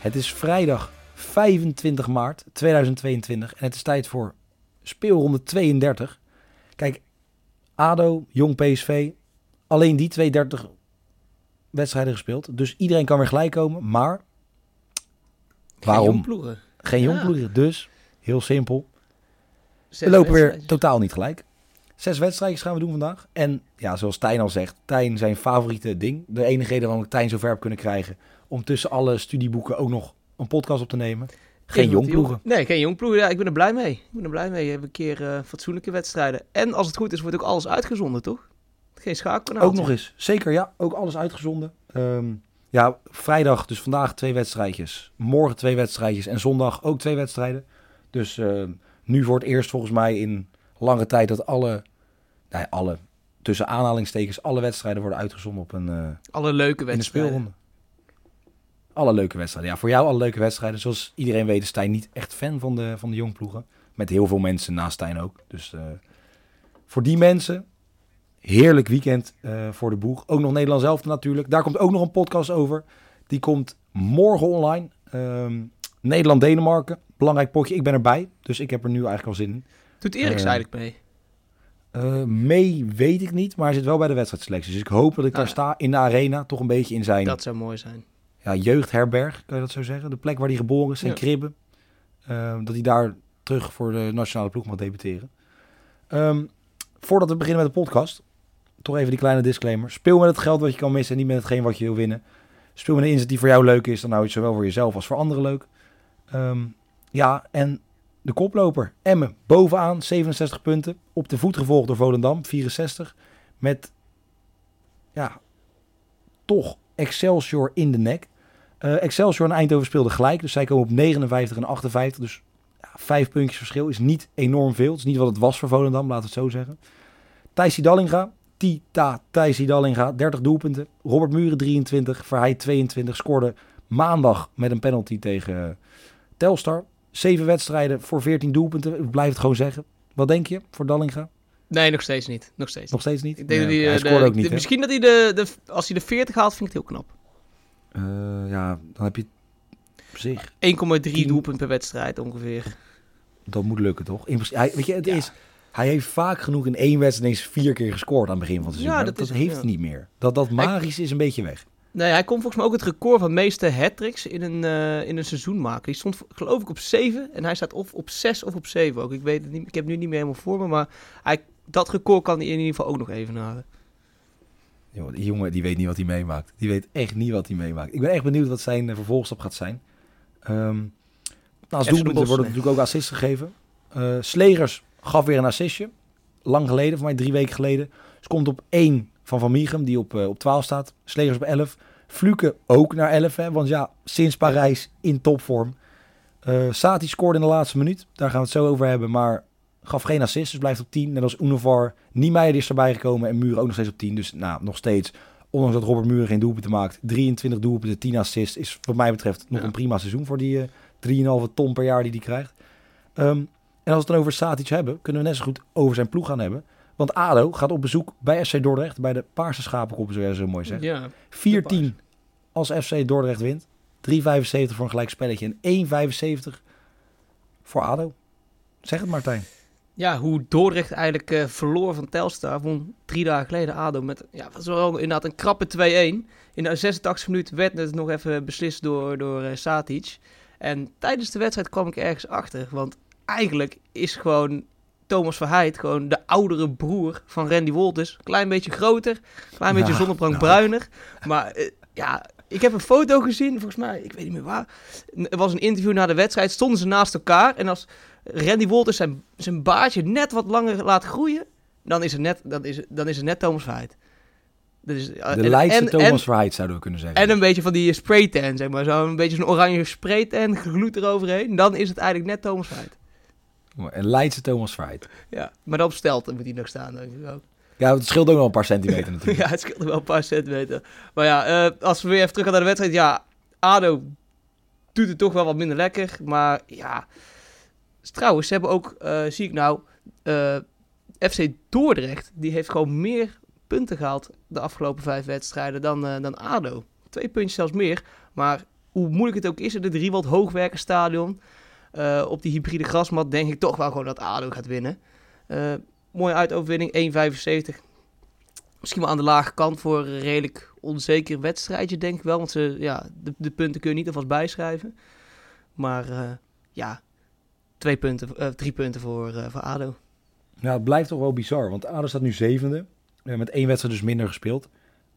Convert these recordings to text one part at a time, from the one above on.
Het is vrijdag 25 maart 2022 en het is tijd voor speelronde 32. Kijk, ADO, Jong PSV, alleen die 32 wedstrijden gespeeld. Dus iedereen kan weer gelijk komen, maar waarom? ploegen. Geen jong Ja. Dus, heel simpel, Zes we lopen weer totaal niet gelijk. Zes wedstrijdjes gaan we doen vandaag. En ja, zoals Tijn al zegt, Tijn zijn favoriete ding. De enige reden waarom ik Tijn zo ver heb kunnen krijgen... om tussen alle studieboeken ook nog een podcast op te nemen. Geen Geen jong jong- ploegen. Nee, geen jong ploegen. Ja, ik ben er blij mee. Ik ben er blij mee. Je hebt een keer eh, fatsoenlijke wedstrijden. En als het goed is, wordt ook alles uitgezonden, toch? Geen schakelkanaal. Ook nog eens. Zeker, ja. Ook alles uitgezonden. Ehm, ja, vrijdag dus vandaag twee wedstrijdjes. Morgen twee wedstrijdjes. En zondag ook twee wedstrijden. Dus ehm, nu voor het eerst volgens mij in lange tijd dat alle... Nee, alle. Tussen aanhalingstekens alle wedstrijden worden uitgezonden op een... eh, Alle leuke in de wedstrijden. speelronde. Alle leuke wedstrijden. Ja, voor jou alle leuke wedstrijden. Zoals iedereen weet is Stijn niet echt fan van de, van de jongploegen. Met heel veel mensen naast Stijn ook. Dus eh, voor die mensen, heerlijk weekend eh, voor de boeg. Ook nog Nederland zelf natuurlijk. Daar komt ook nog een podcast over. Die komt morgen online. Ehm, Nederland-Denemarken. Belangrijk potje. Ik ben erbij. Dus ik heb er nu eigenlijk al zin in. Doet Eriks Eh, eigenlijk mee? Mee weet ik niet, maar hij zit wel bij de wedstrijdselectie. Dus ik hoop dat ik daar Ah. sta in de arena. Toch een beetje in zijn Dat zou mooi zijn. Ja, jeugdherberg, kan je dat zo zeggen? De plek waar hij geboren is, zijn Ja. kribben. Eh, dat hij daar terug voor de nationale ploeg mag debuteren. Ehm, voordat we beginnen met de podcast, toch even die kleine disclaimer. Speel met het geld wat je kan missen en niet met hetgeen wat je wil winnen. Speel met een inzet die voor jou leuk is, dan hou je het zowel voor jezelf als voor anderen leuk. Ehm, ja, en de koploper, Emmen, bovenaan, 67 punten. Op de voet gevolgd door Volendam, 64. Met, ja, toch Excelsior in de nek. Eh, Excelsior en Eindhoven speelden gelijk. Dus zij komen op 59 en 58. Dus ja, vijf puntjes verschil is niet enorm veel. Het is niet wat het was voor Volendam, laten we het zo zeggen. Thijsie Dallinga. Tita Thijsie Dallinga. 30 doelpunten. Robert Muren 23. Verheij 22. Scoorde maandag met een penalty tegen eh, Telstar. Zeven wedstrijden voor 14 doelpunten. Ik blijf het gewoon zeggen. Wat denk je voor Dallinga? Nee, nog steeds niet. Nog steeds Nog steeds niet? Ik denk Nee, dat hij, eh, scoorde ook niet. de- misschien dat hij de, de, als hij de 40 haalt, vind ik het heel knap. Eh, ja, dan heb je op zich 1,3 Tien- doelpunt per wedstrijd ongeveer. Dat moet lukken, toch? In, hij, weet je, het Ja. is... Hij heeft vaak genoeg in één wedstrijd eens vier keer gescoord aan het begin van het seizoen. Ja, dat dat is- heeft ja. hij niet meer. Dat, dat magische is een beetje weg. Nee, hij kon volgens mij ook het record van meeste hat-tricks in een, eh, in een seizoen maken. Die stond geloof ik op 7 en hij staat of op 6 of op 7 ook. Ik weet het niet, ik heb het nu niet meer helemaal voor me, maar hij, dat record kan hij in ieder geval ook nog even halen. Jongen, die jongen die weet niet wat hij meemaakt. Die weet echt niet wat hij meemaakt. Ik ben echt benieuwd wat zijn eh, vervolgstap gaat zijn. Ehm nou, als doelpunten worden natuurlijk ook assists gegeven. Eh, Slegers gaf weer een assistje. Lang geleden, voor mij drie weken geleden. Ze komt op 1 van Van Mieghem, die op, eh, op 12 staat. Slegers op 11. Fluke ook naar 11, hè, want ja, sinds Parijs in topvorm. Eh Sati scoorde in de laatste minuut. Daar gaan we het zo over hebben. Maar gaf geen assist, dus blijft op 10. Net als Univar. Niemeyer is erbij gekomen en Muren ook nog steeds op 10. Dus nou, nog steeds, ondanks dat Robert Muren geen doelpunten maakt. 23 doelpunten, 10 assists. Is wat mij betreft nog Ja. een prima seizoen voor die eh 3,5 ton per jaar die hij krijgt. Ehm, en als we het dan over Satic hebben, kunnen we net zo goed over zijn ploeg gaan hebben. Want ADO gaat op bezoek bij FC Dordrecht, bij de Paarse Schapenkoppen, zoals jij zo mooi zegt. Ja, 4-10 als FC Dordrecht wint. 3,75 voor een gelijk spelletje en 1,75 voor ADO. Zeg het Martijn. Ja hoe Dordrecht eigenlijk eh, verloor van Telstar. Won drie dagen geleden ADO met ja, was wel inderdaad een krappe 2-1. In de 86 minuut werd het nog even beslist door, door eh, Satic. En tijdens de wedstrijd kwam ik ergens achter. Want eigenlijk is gewoon Thomas Verheid gewoon de oudere broer van Randy Wolters. Klein beetje groter, klein beetje zonnebrand nou. bruiner. Maar eh, ja, ik heb een foto gezien, volgens mij, ik weet niet meer waar. Er was een interview na de wedstrijd, stonden ze naast elkaar. En als Randy Wolters zijn, zijn baardje net wat langer laat groeien, dan is het net, dan is, het- dan is het net Thomas. Dat is, De en- Leidse en- Thomas en- Verheid zouden we kunnen zeggen. En een beetje van die spraytan, zeg maar. Zo'n beetje zo'n oranje spraytan, gloed eroverheen. Dan is het eigenlijk net Thomas Verheid. Een Leidse Thomas Verheid. Ja, maar dan op stelten moet hij nog staan, denk ik ook. Ja, het scheelt ook wel een paar centimeter natuurlijk. Ja, het scheelt wel een paar centimeter. Maar ja, eh, als we weer even terug gaan naar de wedstrijd. Ja, ADO doet het toch wel wat minder lekker. Maar ja, trouwens, ze hebben ook, eh, zie ik nou, eh, FC Dordrecht. Die heeft gewoon meer punten gehaald de afgelopen vijf wedstrijden dan, dan ADO. Twee puntjes zelfs meer. Maar hoe moeilijk het ook is in het Riewald Hoogwerkenstadion... eh, op die hybride grasmat denk ik toch wel gewoon dat ADO gaat winnen. Mooie uitoverwinning, 1,75 misschien wel aan de lage kant voor een redelijk onzeker wedstrijdje, denk ik wel. Want ze, ja, de, de punten kun je niet alvast bijschrijven. Maar eh, ja, twee punten, eh, drie punten voor, eh, voor ADO. Ja, het blijft toch wel bizar. Want ADO staat nu zevende. met één wedstrijd dus minder gespeeld.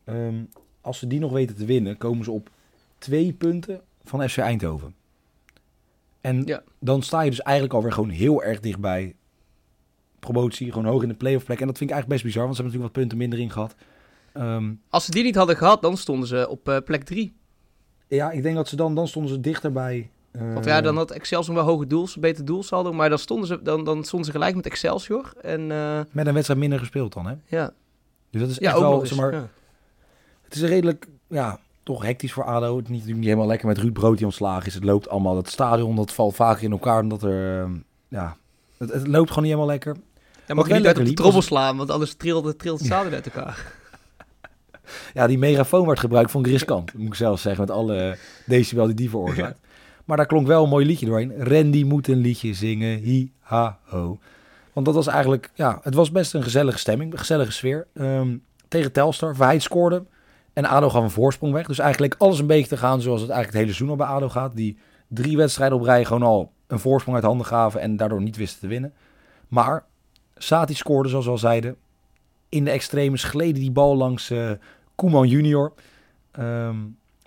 Ehm, als ze die nog weten te winnen, komen ze op twee punten van FC Eindhoven. En Ja. dan sta je dus eigenlijk alweer gewoon heel erg dichtbij promotie. Gewoon hoog in de playoff plek. En dat vind ik eigenlijk best bizar, want ze hebben natuurlijk wat punten minder in gehad. Ehm, Als ze die niet hadden gehad, dan stonden ze op eh, plek drie. ja, ik denk dat ze dan, dan stonden ze dichterbij. eh, ja, dan had Excelsior wel hoge doels, beter doelsaldo. Maar dan stonden ze, dan, dan stonden ze gelijk met Excelsior. En eh, Met een wedstrijd minder gespeeld dan, hè? ja, Dus dat is ja echt wel, eens. zeg maar, ja. Het is redelijk, ja, toch hectisch voor ADO. Het is niet, niet helemaal lekker met Ruud Brood die ontslagen is. Het loopt allemaal, het stadion dat valt vaker in elkaar omdat er, ehm, ja, het, het loopt gewoon niet helemaal lekker. Dan mag je niet uit op de trommel slaan, want anders trilt, het- trilt het stadion uit elkaar. Ja, die megafoon werd gebruikt vond ik riskant, moet ik zelf zeggen, met alle decibel die die veroorzaakt. Maar daar klonk wel een mooi liedje doorheen. Randy moet een liedje zingen, hi, ha, ho. Want dat was eigenlijk, ja, het was best een gezellige stemming, een gezellige sfeer. Ehm, tegen Telstar, Verheid scoorde en ADO gaf een voorsprong weg. Dus eigenlijk alles een beetje te gaan zoals het eigenlijk het hele seizoen al bij ADO gaat. Die drie wedstrijden op rij gewoon al een voorsprong uit handen gaven en daardoor niet wisten te winnen. Maar Sati scoorde, zoals we al zeiden. In de extremes gleden die bal langs eh Koeman junior. Ehm,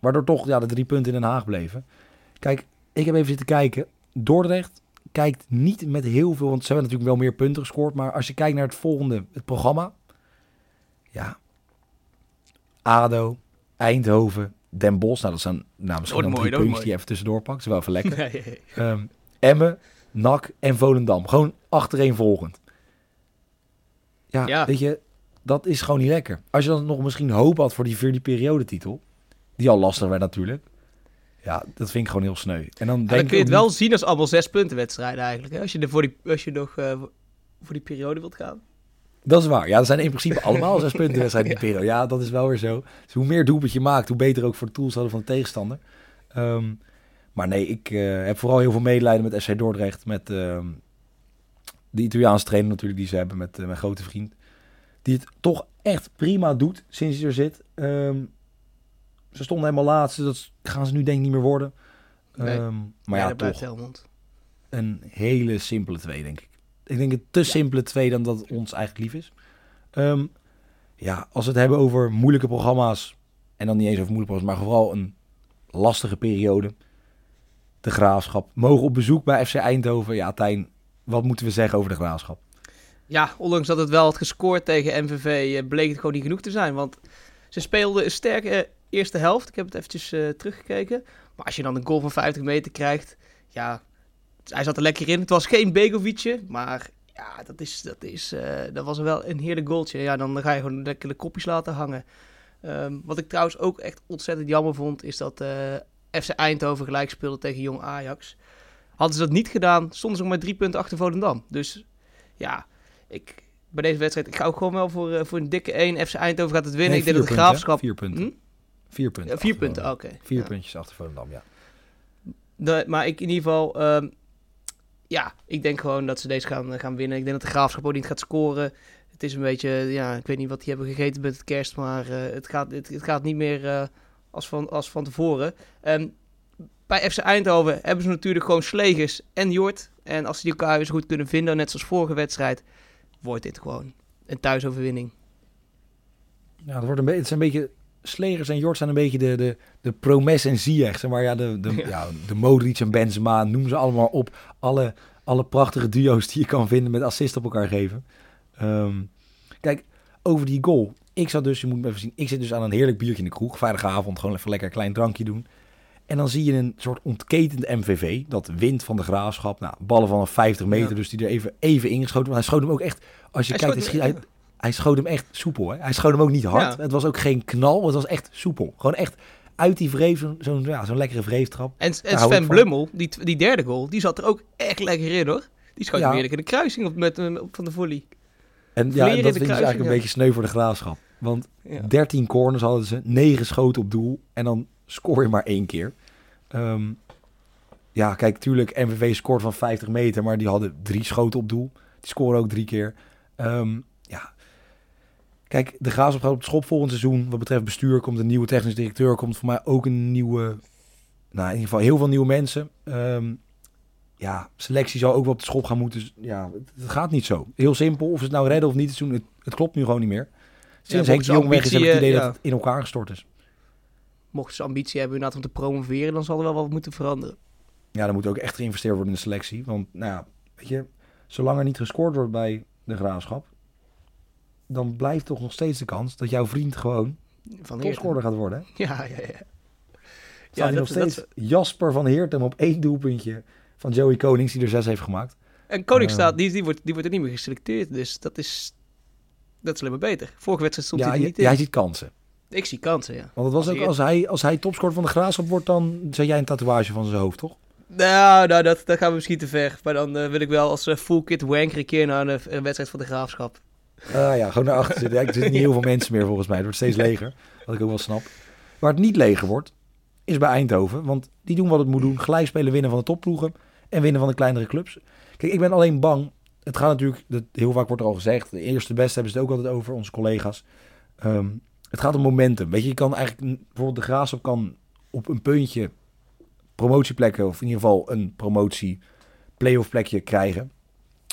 waardoor toch ja, de drie punten in Den Haag bleven. Kijk, ik heb even zitten kijken. Dordrecht kijkt niet met heel veel, want ze hebben natuurlijk wel meer punten gescoord. Maar als je kijkt naar het volgende, het programma. Ja, ADO, Eindhoven, Den Bosch. Nou, dat zijn nou, misschien dan mooi, drie puntjes mooi. die je even tussendoor pakt. Dat is wel even lekker. Ja. Ehm Emmen, NAC en Volendam. Gewoon achtereenvolgend. Ja, Ja. weet je, dat is gewoon niet lekker. Als je dan nog misschien hoop had voor die vierde periodetitel, die al lastig werd natuurlijk. Ja, dat vind ik gewoon heel sneu. En dan, denk dan kun je het wel niet- zien als allemaal zes punten wedstrijden eigenlijk. Hè? Als je er voor die, als je nog eh, voor die periode wilt gaan. Dat is waar. Ja, dat zijn in principe allemaal zes punten wedstrijden in die periode. Ja, dat is wel weer zo. Dus hoe meer doelpunt je maakt, hoe beter ook voor de tools hadden van de tegenstander. Ehm, maar nee, ik eh, heb vooral heel veel medelijden met FC Dordrecht. Met ehm, de Italiaanse trainer natuurlijk die ze hebben met eh, mijn grote vriend. Die het toch echt prima doet sinds hij er zit. Ehm, ze stonden helemaal laatste. Dat gaan ze nu denk ik niet meer worden. Nee. Ehm, maar ja, toch Helmond. een hele simpele twee, denk ik. Ik denk een te simpele twee dan dat het ons eigenlijk lief is. Ehm, ja, als we het hebben over moeilijke programma's, en dan niet eens over moeilijke programma's, maar vooral een lastige periode. De Graafschap. Mogen op bezoek bij FC Eindhoven. Ja, Tijn, wat moeten we zeggen over de Graafschap? Ja, ondanks dat het wel had gescoord tegen MVV, eh, bleek het gewoon niet genoeg te zijn. Want ze speelden een sterke eh, eerste helft. Ik heb het eventjes eh, teruggekeken. Maar als je dan een goal van 50 meter krijgt, ja, hij zat er lekker in. Het was geen Begovietje, maar ja, dat, is, dat, is, dat was wel een heerlijk goaltje. Ja, dan ga je gewoon lekker de kopjes laten hangen. Ehm, wat ik trouwens ook echt ontzettend jammer vond, is dat FC Eindhoven gelijk speelde tegen Jong Ajax. Hadden ze dat niet gedaan, stonden ze nog maar drie punten achter Volendam. Dus ja, ik, bij deze wedstrijd, ik ga ook gewoon wel voor, eh, voor een dikke 1. FC Eindhoven gaat het winnen. Nee, ik denk dat de vier graafschap. Vier punten. Hm? Vier punten. Ja, vier punten, oké. Vier Ja. puntjes achter Volendam, ja. De- maar ik in ieder geval, ehm, ja, ik denk gewoon dat ze deze gaan, gaan winnen. Ik denk dat de graafschap ook niet gaat scoren. Het is een beetje, ja, ik weet niet wat die hebben gegeten met het kerst, maar eh, het, gaat, het, het gaat niet meer eh, als, van, als van tevoren. Ehm, bij FC Eindhoven hebben ze natuurlijk gewoon Slegers en Jort. En als ze die elkaar zo goed kunnen vinden, net zoals vorige wedstrijd, wordt dit gewoon een thuisoverwinning. Ja, het, wordt een beetje, het een beetje Slegers en Jort zijn een beetje de, de, de Promes en Ziyech. Zeg maar, ja, de, de, Ja. ja. de Modric en Benzema, noem ze allemaal op. Alle, alle prachtige duo's die je kan vinden met assist op elkaar geven. Ehm, kijk, over die goal. Ik zat dus, je moet me even zien, ik zit dus aan een heerlijk biertje in de kroeg. Vrijdagavond, gewoon even lekker een klein drankje doen. En dan zie je een soort ontketend MVV. Dat wint van de graafschap. Nou, ballen van een 50 meter, Ja. dus die er even, even ingeschoten. Maar hij schoot hem ook echt, als je Hij kijkt, schoot hij, hij, hij schoot hem echt soepel. Hè? Hij schoot hem ook niet hard. Ja. Het was ook geen knal, het was echt soepel. Gewoon echt uit die vreef, zo'n ja, zo'n lekkere vreeftrap. En, en Sven. Blummel, die, die derde goal, die zat er ook echt lekker in hoor. Die schoot Ja. hem eerlijk in de kruising op, met, eh, op van de volley. En ja, dat vind ik dus eigenlijk een beetje sneu voor de graafschap. Want Ja. 13 corners hadden ze, 9 schoten op doel. En dan scoor je maar één keer. Ehm, ja, kijk, tuurlijk, MVV scoort van 50 meter, maar die hadden drie schoten op doel. Die scoren ook drie keer. Ehm, ja. Kijk, de Graafschap gaat op het schop volgend seizoen. Wat betreft bestuur komt een nieuwe technisch directeur. Komt voor mij ook een nieuwe... Nou, in ieder geval heel veel nieuwe mensen. Ehm, ja, selectie zal ook wel op de schop gaan moeten. Dus ja, het, gaat niet zo. Heel simpel. Of ze het nou redden of niet, het, het, klopt nu gewoon niet meer. Sinds mocht Henk Jong weg is, heb ik het idee eh, dat het in elkaar gestort is. Mochten ze ambitie hebben inderdaad om te promoveren, dan zal er wel wat moeten veranderen. Ja, dan moet ook echt geïnvesteerd worden in de selectie. Want, nou ja, weet je, zolang er niet gescoord wordt bij de graafschap, dan blijft toch nog steeds de kans dat jouw vriend gewoon Van topscorer gaat worden. hè? Ja, ja, ja. Staat hij nog steeds Jasper van Heertem op één doelpuntje van Joey Konings, die er zes heeft gemaakt. En Koningsstaat, Ja. die, die, wordt, die wordt er niet meer geselecteerd. Dus dat is, dat is alleen maar beter. Vorige wedstrijd stond Ja, hij niet in. jij ziet kansen. Ik zie kansen, ja. Want het was Als ook, als hij, als hij topscorer van de graafschap wordt, dan zet jij een tatoeage van zijn hoofd, toch? Nou, nou dat, dat gaan we misschien te ver. Maar dan eh, wil ik wel als eh, full kit wanker een keer naar een, een wedstrijd van de Graafschap. Ah ja, gewoon naar achter zitten. Ja, er zitten niet heel veel mensen meer volgens mij. Het wordt steeds leger, wat ik ook wel snap. Waar het niet leger wordt, is bij Eindhoven. Want die doen wat het moet doen. Gelijk spelen, winnen van de topploegen en winnen van de kleinere clubs. Kijk, ik ben alleen bang. Het gaat natuurlijk, dat, heel vaak wordt er al gezegd, de eerste beste hebben ze het ook altijd over, onze collega's. Ehm, het gaat om momentum. Weet je, je kan eigenlijk, bijvoorbeeld de Graafschap kan op een puntje promotieplekken, of in ieder geval een promotie playoff plekje krijgen.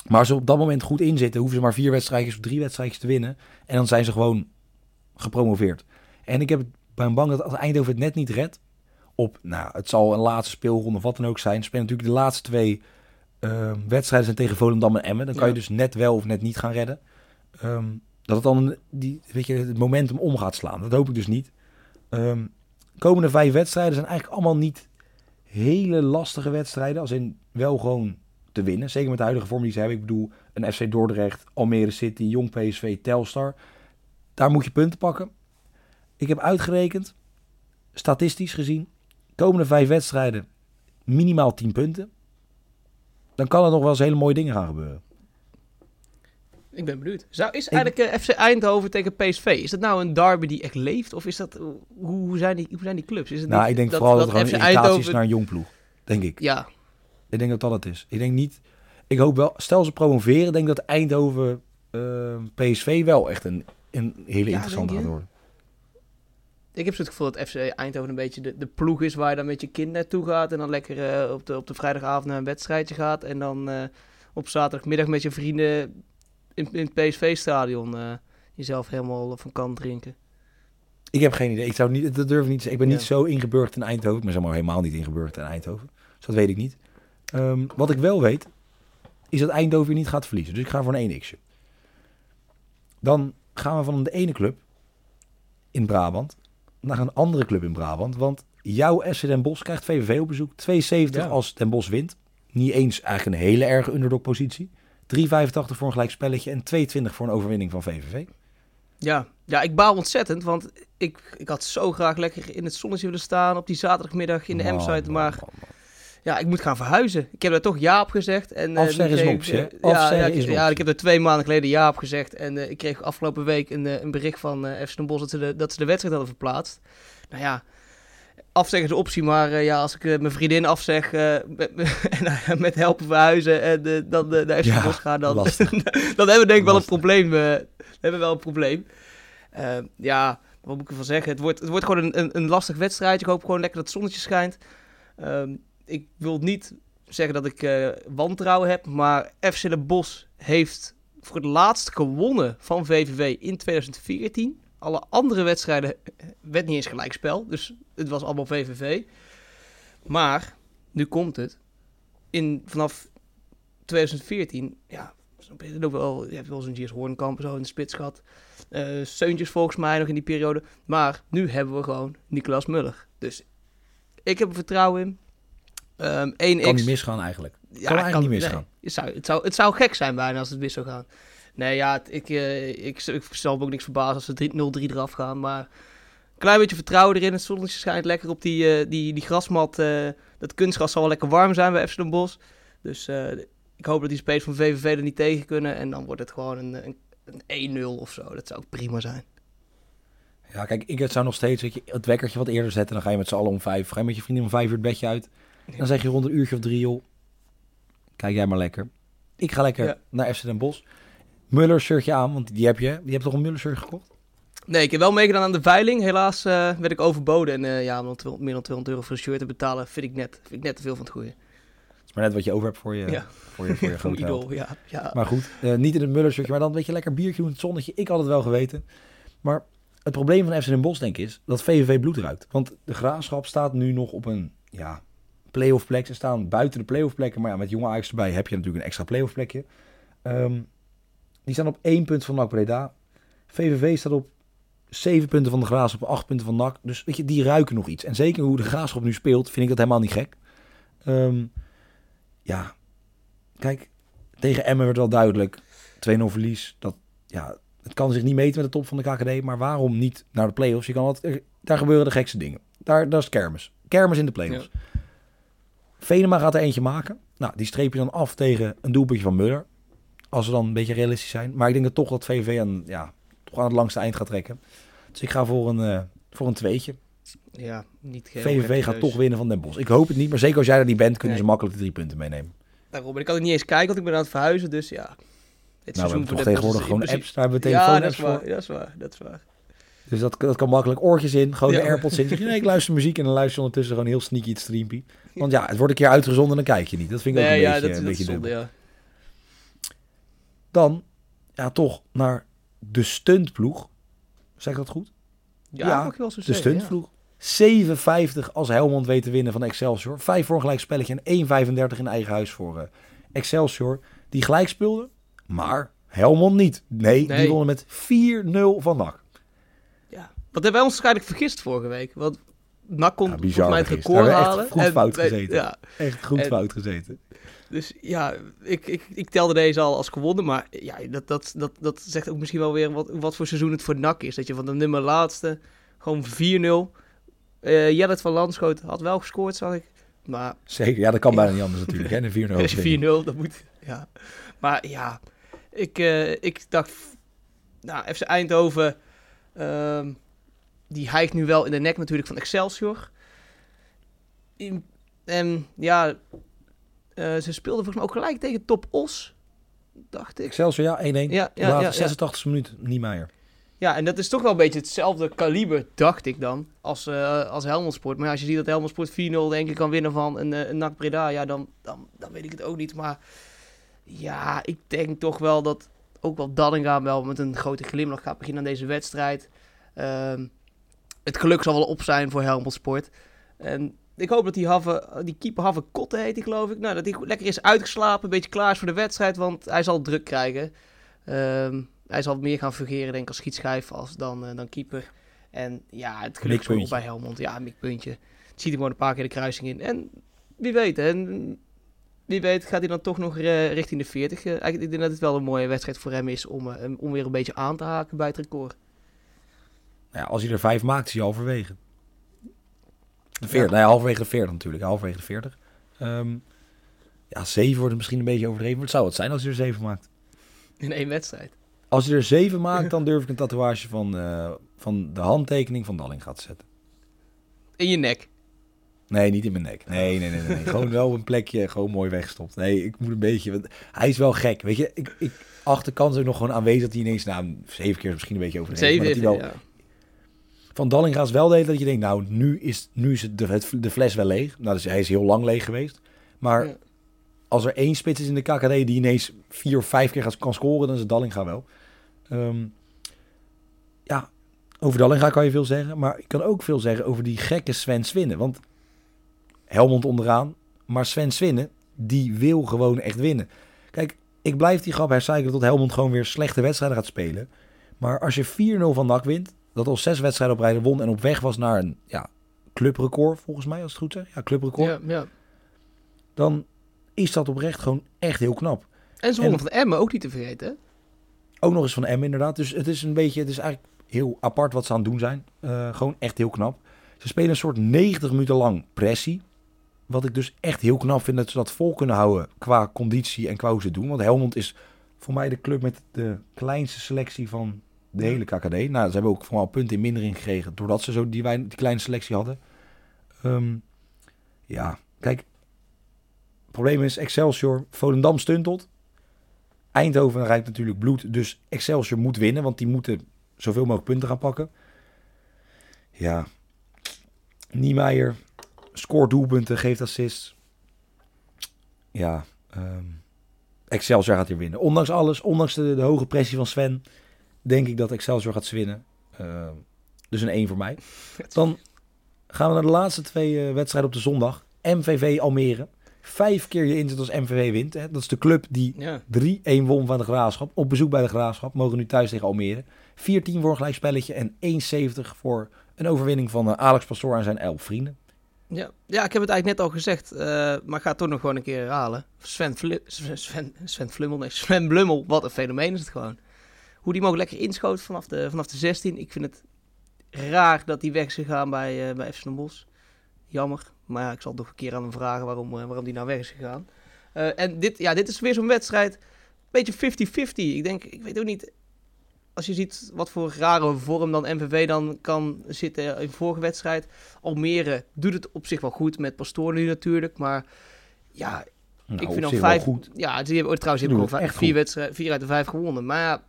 Maar als ze op dat moment goed inzitten, hoeven ze maar vier wedstrijdjes of drie wedstrijdjes te winnen. En dan zijn ze gewoon gepromoveerd. En ik heb ben bang dat als Eindhoven het net niet redt, op, nou, het zal een laatste speelronde of wat dan ook zijn. Spelen natuurlijk de laatste twee ehm, wedstrijden zijn tegen Volendam en Emmen. Dan kan je dus net wel of net niet gaan redden. Ehm, dat het dan die, weet je, het momentum om gaat slaan. Dat hoop ik dus niet. Ehm, komende vijf wedstrijden zijn eigenlijk allemaal niet hele lastige wedstrijden. Als in wel gewoon te winnen. Zeker met de huidige vorm die ze hebben. Ik bedoel, een FC Dordrecht, Almere City, Jong PSV, Telstar. Daar moet je punten pakken. Ik heb uitgerekend, statistisch gezien, komende vijf wedstrijden minimaal 10 punten. Dan kan er nog wel eens hele mooie dingen gaan gebeuren. Ik ben benieuwd. Zou, is eigenlijk eh, FC Eindhoven tegen PSV, is dat nou een derby die echt leeft? Of is dat, hoe, hoe, zijn, die, hoe zijn die clubs? Is het nou, niet ik denk dat, vooral dat, dat FC gewoon een irritatie is naar een jong ploeg. Denk ik. Ja, Ik denk dat dat het is. Ik denk niet... Ik hoop wel... Stel ze promoveren, denk dat Eindhoven eh, PSV wel echt een, een hele Ja, interessante gaat worden. ik heb zo het gevoel dat FC Eindhoven een beetje de, de ploeg is waar je dan met je kind naartoe gaat. En dan lekker eh, op, de, op de vrijdagavond naar een wedstrijdje gaat. En dan eh, op zaterdagmiddag met je vrienden in, in het PSV-stadion eh, jezelf helemaal van kant drinken. Ik heb geen idee. Ik zou niet, dat durf ik niet te zeggen. Ik ben Ja. niet zo ingeburgd in Eindhoven. Ik ben zeg maar helemaal niet ingeburgd in Eindhoven. Dus dat weet ik niet. Ehm, wat ik wel weet, is dat Eindhoven niet gaat verliezen. Dus ik ga voor een 1x'je. Dan gaan we van de ene club in Brabant naar een andere club in Brabant. Want jouw SC Den Bosch krijgt VVV op bezoek. 2,70 Ja. als Den Bosch wint. Niet eens eigenlijk een hele erge underdog positie. 3,85 voor een gelijk spelletje en 2,20 voor een overwinning van VVV. Ja, ja ik baal ontzettend, want ik, ik had zo graag lekker in het zonnetje willen staan op die zaterdagmiddag in de M-site. Maar ja, ik moet gaan verhuizen. Ik heb daar toch ja op gezegd. En, eh, Afzeggen is een optie, Ja, ja, ik, ja, heb er twee maanden geleden ja op gezegd. En eh, ik kreeg afgelopen week een, eh, een bericht van eh FC Den Bosch dat ze, de, dat ze de wedstrijd hadden verplaatst. Nou ja, afzeggen is een optie, maar eh, ja, als ik eh, mijn vriendin afzeg eh, met, met, met helpen verhuizen en dan naar FC Den Ja, Bosch ga, dan, dan hebben we denk ik wel een probleem. hebben we wel een probleem. Ja, wat moet ik ervan zeggen? Het wordt, het wordt gewoon een, een, een lastig wedstrijd. Ik hoop gewoon lekker dat het zonnetje schijnt. Ehm, ik wil niet zeggen dat ik wantrouwen heb, maar FC Den Bosch heeft voor het laatst gewonnen van VVV in 2014. Alle andere wedstrijden eh, werd niet eens gelijkspel. Dus het was allemaal VVV. Maar, nu komt het. In, vanaf 2014, ja, snap je, het ook wel, je hebt wel zo'n Giers Hoornkamp zo in de spits gehad. Eh Seuntjes volgens mij nog in die periode. Maar nu hebben we gewoon Nicolas Muller. Dus ik heb er vertrouwen in. Ehm 1x. Kan niet misgaan eigenlijk. Ja, kan eigenlijk niet nee. misgaan. Het, zou, het, zou, het zou gek zijn bijna als het mis zou gaan. Nee, ja, het- ik, eh, ik, ik zal me ook niks verbazen als ze 3-0-3 eraf gaan. Maar een klein beetje vertrouwen erin. Het zonnetje schijnt lekker op die, eh, die, die grasmat. eh, dat kunstgras zal wel lekker warm zijn bij FC Den Bosch. Dus ik hoop dat die spelers van VVV er niet tegen kunnen. En dan wordt het gewoon een, een, een 1-0 of zo. Dat zou ook prima zijn. Ja, kijk, ik zou nog steeds weet je, het wekkertje wat eerder zetten. Dan ga je met z'n allen om vijf. Ga je met je vrienden om vijf uur het bedje uit. Dan zeg je rond een uurtje of drie, joh. Kijk jij maar lekker. Ik ga lekker Ja. naar FC Den Bosch. Muller shirtje aan, want die heb je. Die hebt toch een Muller shirt gekocht? Nee, ik heb wel meegedaan aan de veiling. Helaas eh, werd ik overboden. En eh, ja, om dan 200 meer dan 200 euro voor een shirt te betalen, vind ik net, vind ik net te veel van het goede. Het is maar net wat je over hebt voor je, Ja. voor je, voor je grote idool, ja. ja. Maar goed, eh, niet in het Muller shirtje, maar dan een beetje lekker biertje doen in het zonnetje. Ik had het wel geweten. Maar het probleem van FC Den Bosch, denk ik, is dat VVV bloed ruikt. Want de Graafschap staat nu nog op een ja, play-off plek. Ze staan buiten de play-off plekken. Maar ja, met jonge Ajax erbij heb je natuurlijk een extra play-off plekje. Ehm, die staan op één punt van NAC Breda. VVV staat op zeven punten van de Graafschap, op acht punten van NAC. Dus weet je, die ruiken nog iets. En zeker hoe de Graafschap nu speelt, vind ik dat helemaal niet gek. Ehm, ja, kijk, tegen Emmen werd wel duidelijk. 2-0 verlies. Dat, ja, het kan zich niet meten met de top van de KKD. Maar waarom niet naar de play-offs? Je kan altijd, daar gebeuren de gekste dingen. Daar, daar is kermis. Kermis in de play-offs. Venema gaat er eentje maken. Nou, die streep je dan af tegen een doelpuntje van Muller. Als we dan een beetje realistisch zijn. Maar ik denk dat toch dat VVV aan, ja, toch aan het langste eind gaat trekken. Dus ik ga voor een, eh, voor een tweetje. ja, niet VVV gaat toch winnen van Den Bosch. Ik hoop het niet, maar zeker als jij er niet bent, kunnen Nee. ze makkelijk de drie punten meenemen. Daarom, en ik kan het niet eens kijken, want ik ben aan het verhuizen, dus ja. Dit Nou, we hebben toch tegenwoordig gewoon apps. Daar hebben we Ja, dat is waar, voor. dat is waar, dat is waar. Dus dat, dat kan makkelijk. Oortjes in, gewoon Ja. de AirPods in. Nee, ik luister muziek en dan luister je ondertussen gewoon heel sneaky het streampie. Want ja, het wordt een keer uitgezonden en dan kijk je niet. Dat vind ik ook een ja, beetje, dat, een dat beetje zonde, dubbel. ja. Dan, ja, toch naar de stuntploeg. Zeg ik dat goed? Ja, wel zo De zeggen, ja. stuntploeg. 7,50 als Helmond weet te winnen van Excelsior. 5 voor een gelijk spelletje en 1,35 in eigen huis voor eh, Excelsior. Die gelijk speelde, maar Helmond niet. Nee, die wonnen met 4-0 van NAC. Ja. Wat hebben wij ons waarschijnlijk vergist vorige week? Want NAC kon Ja, bizar mij het record halen. echt goed en fout gezeten. Ja, Echt goed En- fout gezeten. dus ja, ik, ik, ik telde deze al als gewonnen. Maar ja, dat, dat, dat, dat zegt ook misschien wel weer wat, wat voor seizoen het voor NAC is. Dat je van de nummer laatste gewoon 4-0... eh Jellet van Landschoot had wel gescoord, zag ik. Maar Zeker, ja, dat kan bijna niet anders natuurlijk. Hè, een 4-0 Als je 4-0, dat moet. Ja. Maar ja, ik, eh, ik dacht. Nou, FC Eindhoven. ehm, die hijgt nu wel in de nek natuurlijk van Excelsior. In- en ja, eh, ze speelden volgens mij ook gelijk tegen Top Os. Dacht ik. Excelsior, ja, 1-1. Ja, ja, ja, ja. 86 minuut, Niemeyer. Ja, en dat is toch wel een beetje hetzelfde kaliber, dacht ik dan, als, eh als Helmond Sport. Maar ja, als je ziet dat Helmond Sport 4-0 denk ik kan winnen van een, eh, een NAC Breda, ja, dan, dan, dan weet ik het ook niet. Maar ja, ik denk toch wel dat ook wel Dallinga wel met een grote glimlach gaat beginnen aan deze wedstrijd. Ehm, het geluk zal wel op zijn voor Helmond Sport. En ik hoop dat die, Have, die keeper Have Kotte heet, die geloof ik. Nou, dat hij lekker is uitgeslapen, een beetje klaar is voor de wedstrijd, want hij zal druk krijgen. Ehm, hij zal meer gaan fungeren, denk ik, als schietschijf als dan, eh, dan keeper. En ja, het geluk bij Helmond. Ja, een mikpuntje. Het ziet hij gewoon een paar keer de kruising in. En wie weet, en wie weet gaat hij dan toch nog eh, richting de 40. Eh, eigenlijk, ik denk dat het wel een mooie wedstrijd voor hem is om, eh, hem- om weer een beetje aan te haken bij het record. Nou ja, als hij er 5 maakt, is hij halverwege. De 40, Ja. nou ja, halverwege de 40 natuurlijk. Halverwege de 40. Ehm, ja, 7 wordt misschien een beetje overdreven. Maar het zou het zijn als hij er 7 maakt. In één wedstrijd. Als hij er 7 maakt, dan durf ik een tatoeage van, eh, van de handtekening van Dalling te zetten. In je nek. Nee, niet in mijn nek. Nee, nee, nee. nee, nee. gewoon wel een plekje, gewoon mooi weggestopt. Nee, ik moet een beetje... Want hij is wel gek, weet je. Ik, ik acht de kans ook nog gewoon aanwezig dat hij ineens... Nou, zeven keer is misschien een beetje overdreven. Zeven maar dat hij wel, ja. Van Dallinga is wel de hele tijd dat je denkt... Nou, nu is, nu is het de, het- de fles wel leeg. Nou, dus hij is heel lang leeg geweest. Maar Ja. als er één spits is in de KKD die ineens vier of vijf keer gaat, kan scoren... dan is het Dallinga wel. Ehm, ja, over Dallinga kan je veel zeggen, maar ik kan ook veel zeggen over die gekke Sven Swinnen. Want Helmond onderaan, maar Sven Swinnen, die wil gewoon echt winnen. Kijk, ik blijf die grap hercyclen tot Helmond gewoon weer slechte wedstrijden gaat spelen. Maar als je 4-0 van NAC wint, dat al zes wedstrijden op rijden won en op weg was naar een ja, clubrecord, volgens mij, als het goed zeg. Ja, clubrecord. Ja, ja. Dan is dat oprecht gewoon echt heel knap. En ze wonnen van Emmen ook niet te vergeten. Ook nog eens van M inderdaad. Dus het is een beetje, het is eigenlijk heel apart wat ze aan het doen zijn. Eh, gewoon echt heel knap. Ze spelen een soort 90 minuten lang pressie. Wat ik dus echt heel knap vind dat ze dat vol kunnen houden qua conditie en qua hoe ze het doen. Want Helmond is voor mij de club met de kleinste selectie van de hele KKD. Nou, ze hebben ook vooral punten in mindering gekregen doordat ze zo die, kleine selectie hadden. Ehm, ja, kijk. Het probleem is Excelsior, Volendam stuntelt. Eindhoven rijdt natuurlijk bloed, dus Excelsior moet winnen, want die moeten zoveel mogelijk punten gaan pakken. Ja, Niemeyer scoort doelpunten, geeft assists. Ja, ehm, Excelsior gaat hier winnen. Ondanks alles, ondanks de, de hoge pressie van Sven, denk ik dat Excelsior gaat winnen. Ehm, dus een 1 voor mij. Dan gaan we naar de laatste twee eh, wedstrijden op de zondag. MVV Almere. Vijf keer je inzet als MVV wint. Hè. Dat is de club die Ja. 3-1 won van de Graafschap. Op bezoek bij de Graafschap. Mogen nu thuis tegen Almere. 4-10 voor een gelijkspelletje. En 1-70 voor een overwinning van eh, Alex Pastoor en zijn elf vrienden. Ja. ja, ik heb het eigenlijk net al gezegd, eh, maar ik ga het toch nog gewoon een keer herhalen. Sven, Vli- Sven, Sven, Sven Flummel, nee, Sven Blummel, wat een fenomeen is het gewoon. Hoe die mogelijk lekker inschoot vanaf de, vanaf de 16. Ik vind het raar dat hij weg is gegaan bij, eh bij FC Den Bosch. Jammer, maar ja, ik zal nog een keer aan hem vragen waarom, eh, waarom die nou weg is gegaan. Eh, en dit, ja, dit is weer zo'n wedstrijd, beetje 50-50. Ik denk, ik weet ook niet, als je ziet wat voor rare vorm dan MVV dan kan zitten in vorige wedstrijd. Almere doet het op zich wel goed met Pastoor nu natuurlijk, maar ja, Nou, ik vind dan vijf. goed. Ja, die hebben, oh, trouwens, die Doen hebben gewoon vijf, vier, wedstrijden, vier uit de vijf gewonnen. Maar ja,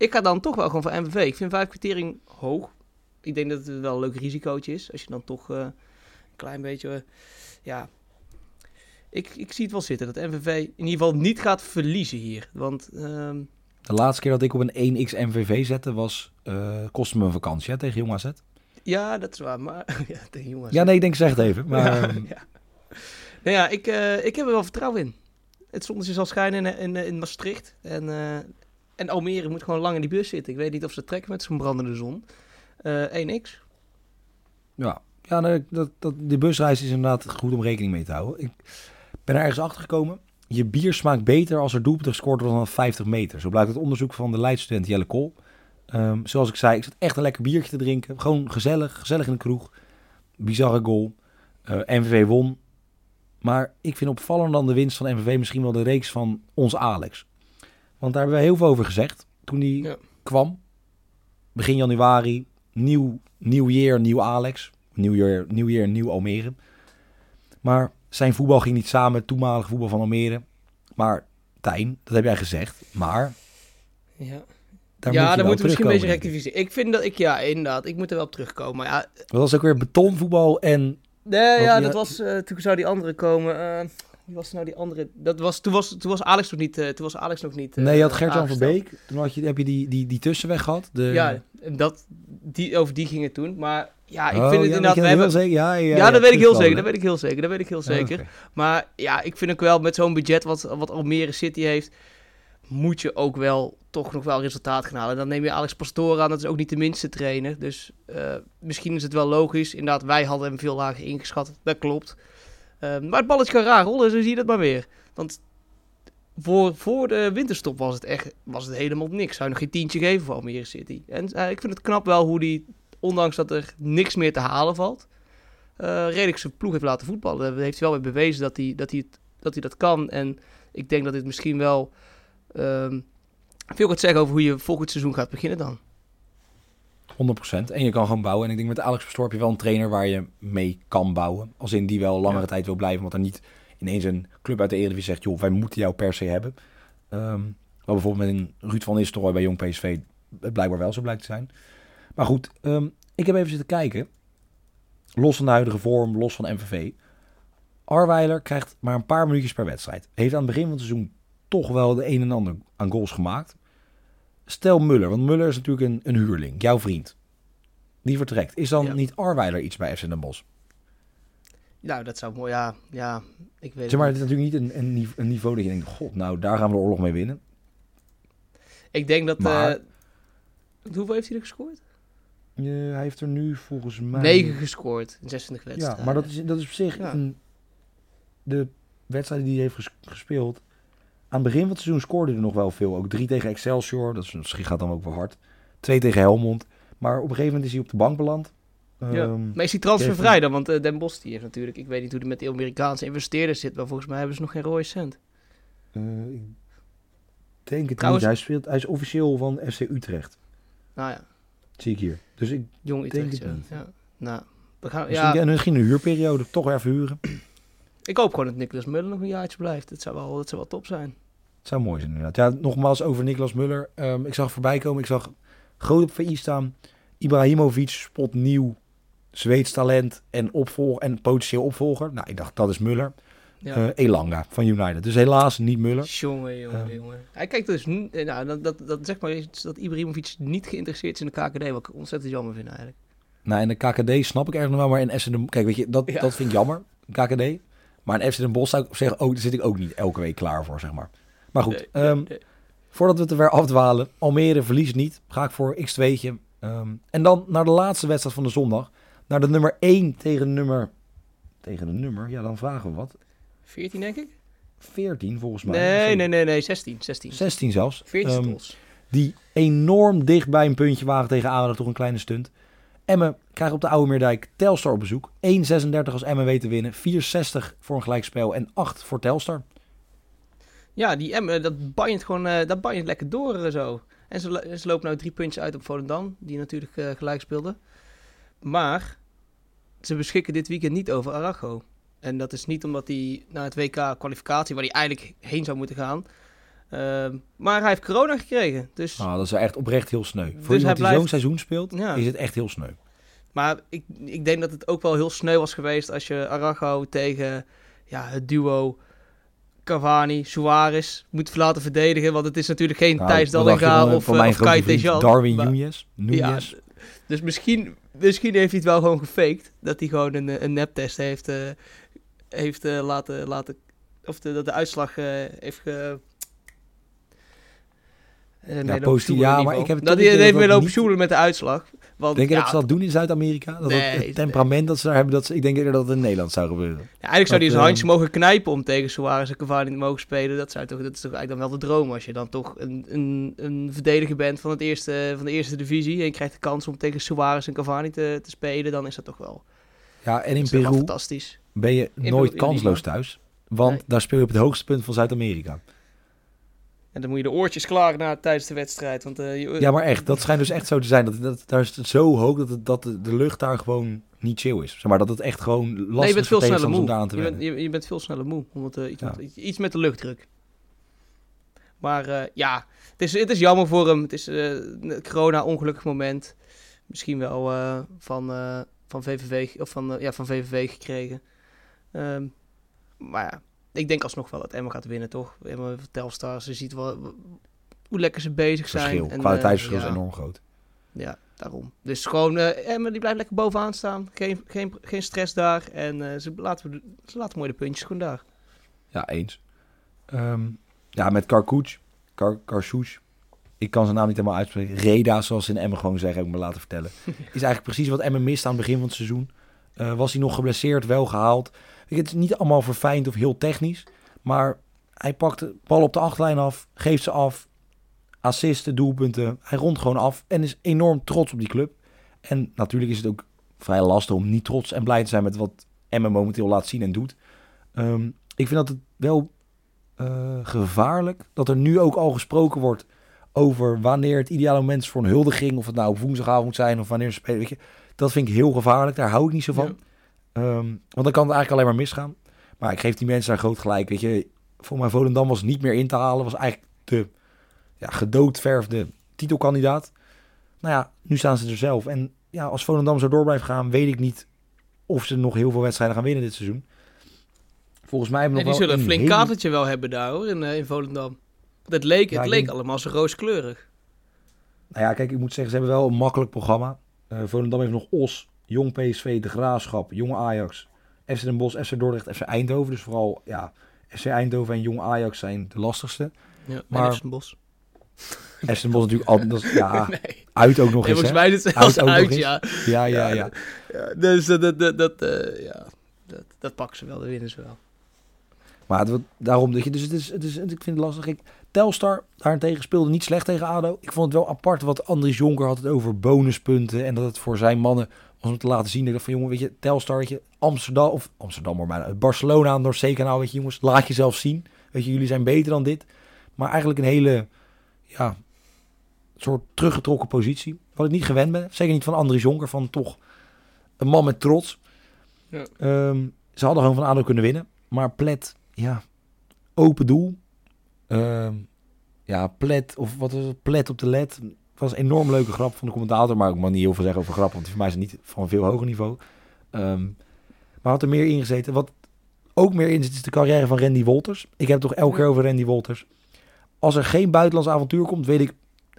ik ga dan toch wel gewoon voor MVV. Ik vind vijf kwartering hoog. Ik denk dat het wel een leuk risicootje is. Als je dan toch eh, een klein beetje. eh, ja. Ik, ik zie het wel zitten dat MVV in ieder geval niet gaat verliezen hier. Want ehm, De laatste keer dat ik op een 1x MVV zette was, eh kostte me een vakantie hè, tegen Jong AZ. ja, dat is waar. Maar ja, tegen jongens. Ja, nee, ik denk zeg het even. Maar ja, ehm, ja. Nou ja, ik, ik heb er wel vertrouwen in. Het zonnetje zal schijnen in, in, in Maastricht. En, en Almere moet gewoon lang in die bus zitten. Ik weet niet of ze trekken met zo'n brandende zon. Eh 1x. ja, ja dat, dat, die busreis is inderdaad goed om rekening mee te houden. Ik ben er ergens achter gekomen. Je bier smaakt beter als er doelpunten gescoord wordt dan 50 meter. Zo blijkt het onderzoek van de leidstudent Jelle Kool. Ehm, zoals ik zei, ik zat echt een lekker biertje te drinken. Gewoon gezellig, gezellig in de kroeg. Bizarre goal. Eh, MVV won. Maar ik vind opvallender dan de winst van MVV misschien wel de reeks van ons Alex. Want daar hebben we heel veel over gezegd toen hij Ja. kwam. Begin januari, nieuw, nieuw jaar, nieuw Alex. Nieuw jaar, nieuw jaar, nieuw Almere. Maar zijn voetbal ging niet samen met het toenmalige voetbal van Almere. Maar Tijn, dat heb jij gezegd. Maar Ja, daar ja moet moeten we misschien een beetje rectificeren. Ik vind dat ik, ja, inderdaad, ik moet er wel op terugkomen. Maar ja, Dat was ook weer betonvoetbal en nee, ja, die- dat was, eh, toen zou die andere komen. eh, wie was nou die andere? Dat was, toen, was, toen was Alex nog niet, eh, toen was Alex nog niet eh, nee, je had Gert-Jan van. Beek. Toen had je, heb je die, die, die tussenweg gehad. De, Ja, en dat, die, over die ging het toen. Maar ja, ik Oh, vind het ja, inderdaad... We hebben, zeker? Ja, ja, ja, dat weet ik heel zeker. Dat weet ik heel zeker. Dat weet ik heel zeker. Maar ja, ik vind ook wel met zo'n budget wat, wat Almere City heeft, moet je ook wel toch nog wel resultaat gaan halen. Dan neem je Alex Pastoor aan, dat is ook niet de minste trainer. Dus eh, misschien is het wel logisch. Inderdaad, wij hadden hem veel lager ingeschat. Dat klopt. Eh, maar het balletje kan raar rollen, zo zie je dat maar weer. Want voor, voor de winterstop was het echt was het helemaal niks. Zou je nog geen tientje geven voor Almere City. En eh, ik vind het knap wel hoe die, ondanks dat er niks meer te halen valt, eh, redelijk zijn ploeg heeft laten voetballen. Dat heeft hij wel weer bewezen dat hij, dat, hij dat hij dat kan. En ik denk dat dit misschien wel ehm, veel gaat zeggen over hoe je volgend seizoen gaat beginnen dan. 100%. En je kan gewoon bouwen. En ik denk met Alex Pastoor heb je wel een trainer waar je mee kan bouwen. Als in die wel langere Ja. tijd wil blijven. Want dan niet ineens een club uit de Eredivisie zegt... joh, wij moeten jou per se hebben. Ehm wat bijvoorbeeld met een Ruud van Nistelrooy bij Jong PSV... het blijkbaar wel zo blijkt te zijn. Maar goed, ehm, ik heb even zitten kijken. Los van de huidige vorm, los van MVV. Arweiler krijgt maar een paar minuutjes per wedstrijd. Heeft aan het begin van het seizoen toch wel de een en ander aan goals gemaakt. Stel Muller, want Muller is natuurlijk een, een huurling, jouw vriend. die vertrekt. Is dan Ja. niet Arweiler iets bij FC Den Bosch? Nou, dat zou mooi, ja, ja, ik weet Zeg maar, het is natuurlijk niet een, een, nive- een niveau dat je denkt, god, nou, daar gaan we de oorlog mee winnen. Ik denk dat... Maar- eh, hoeveel heeft hij er gescoord? Hij heeft er nu volgens mij... 9 gescoord in 26 wedstrijden. Ja, maar dat is, dat is op zich Ja. een, de wedstrijden die hij heeft ges- gespeeld. Aan het begin van het seizoen scoorde hij nog wel veel. Ook drie tegen Excelsior, dat is, misschien gaat dan ook wel hard. Twee tegen Helmond. Maar op een gegeven moment is hij op de bank beland. Ja. Ehm, Maar is hij transfervrij dan? Want eh, Den Bosch die heeft natuurlijk... Ik weet niet hoe hij met die Amerikaanse investeerders zit. Maar volgens mij hebben ze nog geen rode cent. eh, ik denk het Trouwens- niet. Hij, speelt, hij is officieel van FC Utrecht. Nou ja, Zie ik hier. Dus ik jong Denk Utrecht. het Ja. niet. ja. Nou, we gaan, misschien, ja, en misschien een huurperiode. Toch even huren. Ik hoop gewoon dat Nicolas Mullen nog een jaartje blijft. Dat zou wel, dat zou wel top zijn. Het zou mooi zijn inderdaad. Ja, nogmaals over Niklas Muller. Ehm, ik zag voorbij komen. Ik zag groot op VI staan. Ibrahimovic spot nieuw Zweeds talent en, opvolg, en potentieel opvolger. Nou, ik dacht dat is Muller. Ja. Eh, Elanga van United. Dus helaas niet Muller. Jongen, jongen, Ja. jongen. Hij kijkt dus, eh, nou, dat, dat, dat zeg maar eens dat Ibrahimovic niet geïnteresseerd is in de KKD, wat ik ontzettend jammer vind eigenlijk. Nou, en de KKD snap ik ergens nog wel, maar in Essen... Kijk, weet je, dat, Ja. dat vind ik jammer, KKD. Maar in Essen Den Bosch zou ik zeggen, oh, daar zit ik ook niet elke week klaar voor, zeg maar. Maar goed, Nee, ehm, nee. voordat we het er weer afdwalen. Almere verliest niet, ga ik voor x2'tje. Ehm, en dan naar de laatste wedstrijd van de zondag. Naar de nummer 1 tegen de nummer... Tegen de nummer? Ja, dan vragen we wat. 14 denk ik? 14 volgens mij. Nee, nee, nee, nee, 16. 16. 16 zelfs. 14 Ehm, stols. die enorm dicht bij een puntje waren tegen Aden, toch een kleine stunt. Emmen krijgt op de Oude Meerdijk Telstar op bezoek. 1,36 als Emmen weet te winnen. 4,60 voor een gelijkspel en 8 voor Telstar. Ja, die M, dat banjent gewoon, eh, dat banjent lekker door eh, zo. En ze, ze lopen nou drie puntjes uit op Volendam, die natuurlijk eh, gelijk speelde. Maar ze beschikken dit weekend niet over Arago. En dat is niet omdat hij naar het WK kwalificatie, waar hij eigenlijk heen zou moeten gaan. Ehm, maar hij heeft corona gekregen. Dus, Nou, dat is echt oprecht heel sneu. Voor hij iemand die blijft- zo'n seizoen speelt, Ja. is het echt heel sneu. Maar ik, ik denk dat het ook wel heel sneu was geweest als je Arago tegen ja, het duo Cavani, Suarez moet laten verdedigen. Want het is natuurlijk geen Nou, Thijs Dallinga of, mijn of Kai Tejan. Darwin Maar-. Ja, dus misschien, misschien heeft hij het wel gewoon gefaked. Dat hij gewoon een, een neptest heeft, eh, heeft eh, laten, laten... Of de, dat de uitslag heeft ge... eh, positief, sjoemelen ja, in maar ik heb het toch dat hij idee heeft dat mee dat lopen niet- met de uitslag. Want, Denk je ja, dat ze dat doen in Zuid-Amerika? Dat Nee, het, het temperament dat ze daar hebben, dat ze, ik denk eerder dat het in Nederland zou gebeuren. Ja, eigenlijk zou hij Dat, zijn handje ehm, mogen knijpen om tegen Suarez en Cavani te mogen spelen. Dat, zou toch, dat is toch eigenlijk dan wel de droom als je dan toch een, een, een verdediger bent van, het eerste, van de eerste divisie. En je krijgt de kans om tegen Suarez en Cavani te, te spelen. Dan is dat toch wel, Ja, en in dat Peru fantastisch. ben je nooit kansloos thuis. Want Nee. daar speel je op het hoogste punt van Zuid-Amerika. En dan moet je de oortjes klaar na tijdens de wedstrijd. Want, eh, je, Ja, maar echt, dat schijnt dus echt zo te zijn. Dat, dat, daar is het zo hoog dat, het, dat de, lucht daar gewoon niet chill is. Zeg maar dat het echt gewoon lastig nee, je bent veel sneller moe. aan te Je bent, je, je bent veel sneller moe. Omdat, eh, iets, Ja. met, iets met de luchtdruk. Maar eh, ja, het is, het is jammer voor hem. Het is een corona-ongelukkig moment. Misschien wel van, van, VVV, of van, ja, van VVV gekregen. Ehm, maar ja, ik denk alsnog wel dat Emma gaat winnen, toch? Emma Telstar, ze ziet wel hoe lekker ze bezig zijn. Verschil, En, eh, kwaliteitsverschil ja. is enorm groot. Ja, daarom. Dus gewoon, eh Emma die blijft lekker bovenaan staan. Geen, geen, geen stress daar. En eh, ze, laten, ze laten mooi de puntjes gewoon daar. Ja, eens. Ehm, ja, met Karkouch, Kar, ik kan zijn naam niet helemaal uitspreken. Reda, zoals ze in Emmen gewoon zeggen, heb ik me laten vertellen. Is eigenlijk precies wat Emmen mist aan het begin van het seizoen. Eh, was hij nog geblesseerd, wel gehaald. Het is niet allemaal verfijnd of heel technisch. Maar hij pakt de bal op de achterlijn af, geeft ze af. Assisten, doelpunten. Hij rondt gewoon af en is enorm trots op die club. En natuurlijk is het ook vrij lastig om niet trots en blij te zijn met wat Emmen momenteel laat zien en doet. Ehm, ik vind dat het wel eh, gevaarlijk dat er nu ook al gesproken wordt over wanneer het ideale moment is voor een huldiging. Of het nou op woensdagavond moet zijn of wanneer ze spelen. Weet je. Dat vind ik heel gevaarlijk. Daar hou ik niet zo van. Ehm, want dan kan het eigenlijk alleen maar misgaan. Maar ik geef die mensen daar groot gelijk. Weet je, voor mij Volendam was niet meer in te halen. Was eigenlijk de ja, gedoodverfde titelkandidaat. Nou ja, nu staan ze er zelf. En ja, als Volendam zo door blijft gaan, weet ik niet of ze nog heel veel wedstrijden gaan winnen dit seizoen. Volgens mij hebben we nog die wel zullen een flink hele- katertje wel hebben daar hoor, in, eh, in Volendam. Het leek, Ja, het leek denk- allemaal zo rooskleurig. Nou ja, kijk, ik moet zeggen, ze hebben wel een makkelijk programma. Eh Volendam heeft nog Os, Jong PSV, De Graafschap, Jong Ajax, FC Den Bosch, FC Dordrecht, FC Eindhoven. Dus vooral, ja, FC Eindhoven en Jong Ajax zijn de lastigste. Ja, Maar- maar... een bos. FC Den Bosch natuurlijk altijd, ja, nee. uit ook nog Nee, eens, volgens mij is het Uit uit, ja. Ja, ja, ja. Ja, dus dat, dat, dat, dat, eh, ja, dat, dat pakken ze wel, dat winnen ze wel. Maar het, daarom, dat je, dus het is, het is, ik vind het lastig. Ik, Telstar daarentegen speelde niet slecht tegen ADO. Ik vond het wel apart wat Andries Jonker had het over bonuspunten. En dat het voor zijn mannen om te laten zien. Ik dacht van jongen, weet je, Telstar, weet je, Amsterdam, of Amsterdam, maar bijna, Barcelona, Noordzee-kanaal, weet je jongens, laat jezelf zien. Weet je, jullie zijn beter dan dit. Maar eigenlijk een hele, ja, soort teruggetrokken positie. Wat ik niet gewend ben. Zeker niet van Andries Jonker, van toch een man met trots. Ja. Ehm, ze hadden gewoon van ADO kunnen winnen. Maar Plet, ja, open doel. Ehm, ja, Plet, of wat was het? Plet op de led. Het was een enorm leuke grap van de commentator. Maar ik mag niet heel veel zeggen over grap, want voor mij is het niet van veel hoger niveau. Ehm, maar had er meer in gezeten. Wat ook meer in zit, is de carrière van Randy Wolters. Ik heb het toch elke keer over Randy Wolters. Als er geen buitenlands avontuur komt, weet ik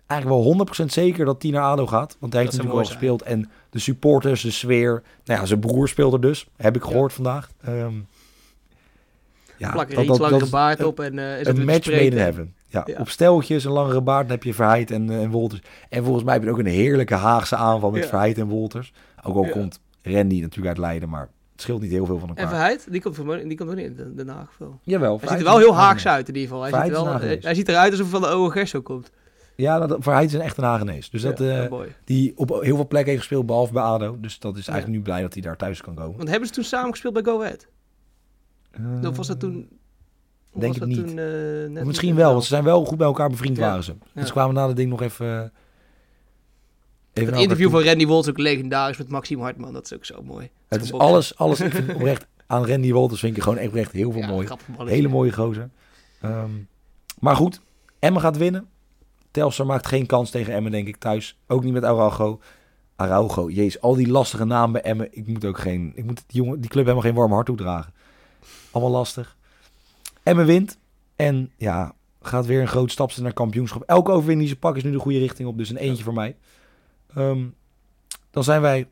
eigenlijk wel 100% zeker dat hij naar ADO gaat. Want hij heeft natuurlijk al gespeeld. En de supporters, de sfeer. Nou ja, zijn broer speelt er dus. Heb ik gehoord vandaag. Ehm ja, Plak er iets langere baard op en eh is het een match made in heaven. Ja, Ja. Op steltjes, een langere baard, dan heb je Verheid en, eh, en Wolters. En volgens mij heb je ook een heerlijke Haagse aanval met Ja. Verheid en Wolters. Ook al Ja. komt Randy natuurlijk uit Leiden, maar het scheelt niet heel veel van elkaar. En Verheid, die komt, van, die komt er niet in Den Haag? Jawel. Hij ziet er wel heel Hagenees. uit in ieder geval. Hij, ziet, wel, Hagenees. hij ziet eruit alsof hij van de OO zo komt. Ja, dat, Verheid is een echte Hagenees. Dus dat, eh, mooi. die op heel veel plekken heeft gespeeld, behalve bij ADO. Dus dat is eigenlijk nu blij dat hij daar thuis kan komen. Want hebben ze toen samen gespeeld bij Go Ahead? Eh, Of was dat toen... denk was ik dat niet. Toen, eh, net Misschien niet? wel, want ze zijn wel goed bij elkaar bevriend Ja. waren ze. Ja. Dus kwamen na dat ding nog even... eh, even Het interview van Randy Wolters is ook legendarisch met Maxime Hartman. Dat is ook zo mooi. Het is alles, alles. Ik vind oprecht aan Randy Wolters vind ik gewoon oprecht heel veel Ja, mooi. Hele mooie gozer. Ehm, maar goed, Emmen gaat winnen. Telstar maakt geen kans tegen Emmen, denk ik, thuis. Ook niet met Araujo. Araujo, jezus, al die lastige namen bij Emmen. Ik moet ook geen... Ik moet die, jongen, die club helemaal geen warm hart toedragen. Allemaal lastig. Emmen wint. En ja, gaat weer een groot stap zetten naar kampioenschap. Elke overwinning die ze pakken is nu de goede richting op. Dus een eentje voor mij. Ehm, dan zijn wij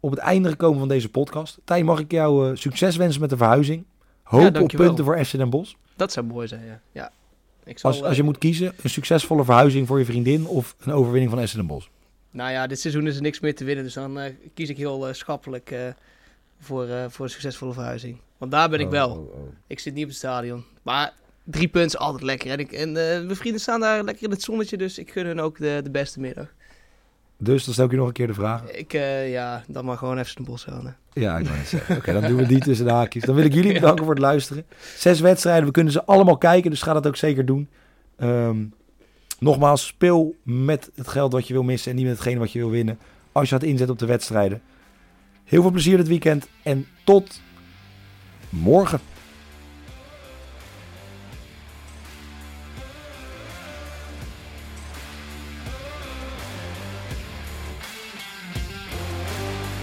op het einde gekomen van deze podcast. Tijn, mag ik jou eh, succes wensen met de verhuizing? Hoop op punten voor FC Den Bosch. Dat zou mooi zijn, ja. ja. Ik zal, Als, als eh, je moet kiezen, een succesvolle verhuizing voor je vriendin of een overwinning van FC Den Bosch. Nou ja, dit seizoen is er niks meer te winnen. Dus dan eh, kies ik heel eh, schappelijk eh, voor, eh, voor een succesvolle verhuizing. Want daar ben ik Oh, wel. oh, oh. Ik zit niet op het stadion. Maar drie punten is altijd lekker. En, ik, en eh, mijn vrienden staan daar lekker in het zonnetje. Dus ik gun hun ook de, de beste middag. Dus dan stel ik je nog een keer de vraag. Ik, eh, ja, dan maar gewoon even de bos. Ja, ik. Oké, dan doen we die tussen de haakjes. Dan wil ik jullie bedanken voor het luisteren. Zes wedstrijden, we kunnen ze allemaal kijken, dus ga dat ook zeker doen. Ehm, nogmaals, speel met het geld wat je wil missen en niet met hetgene wat je wil winnen. Als je gaat inzetten op de wedstrijden. Heel veel plezier dit weekend en tot morgen.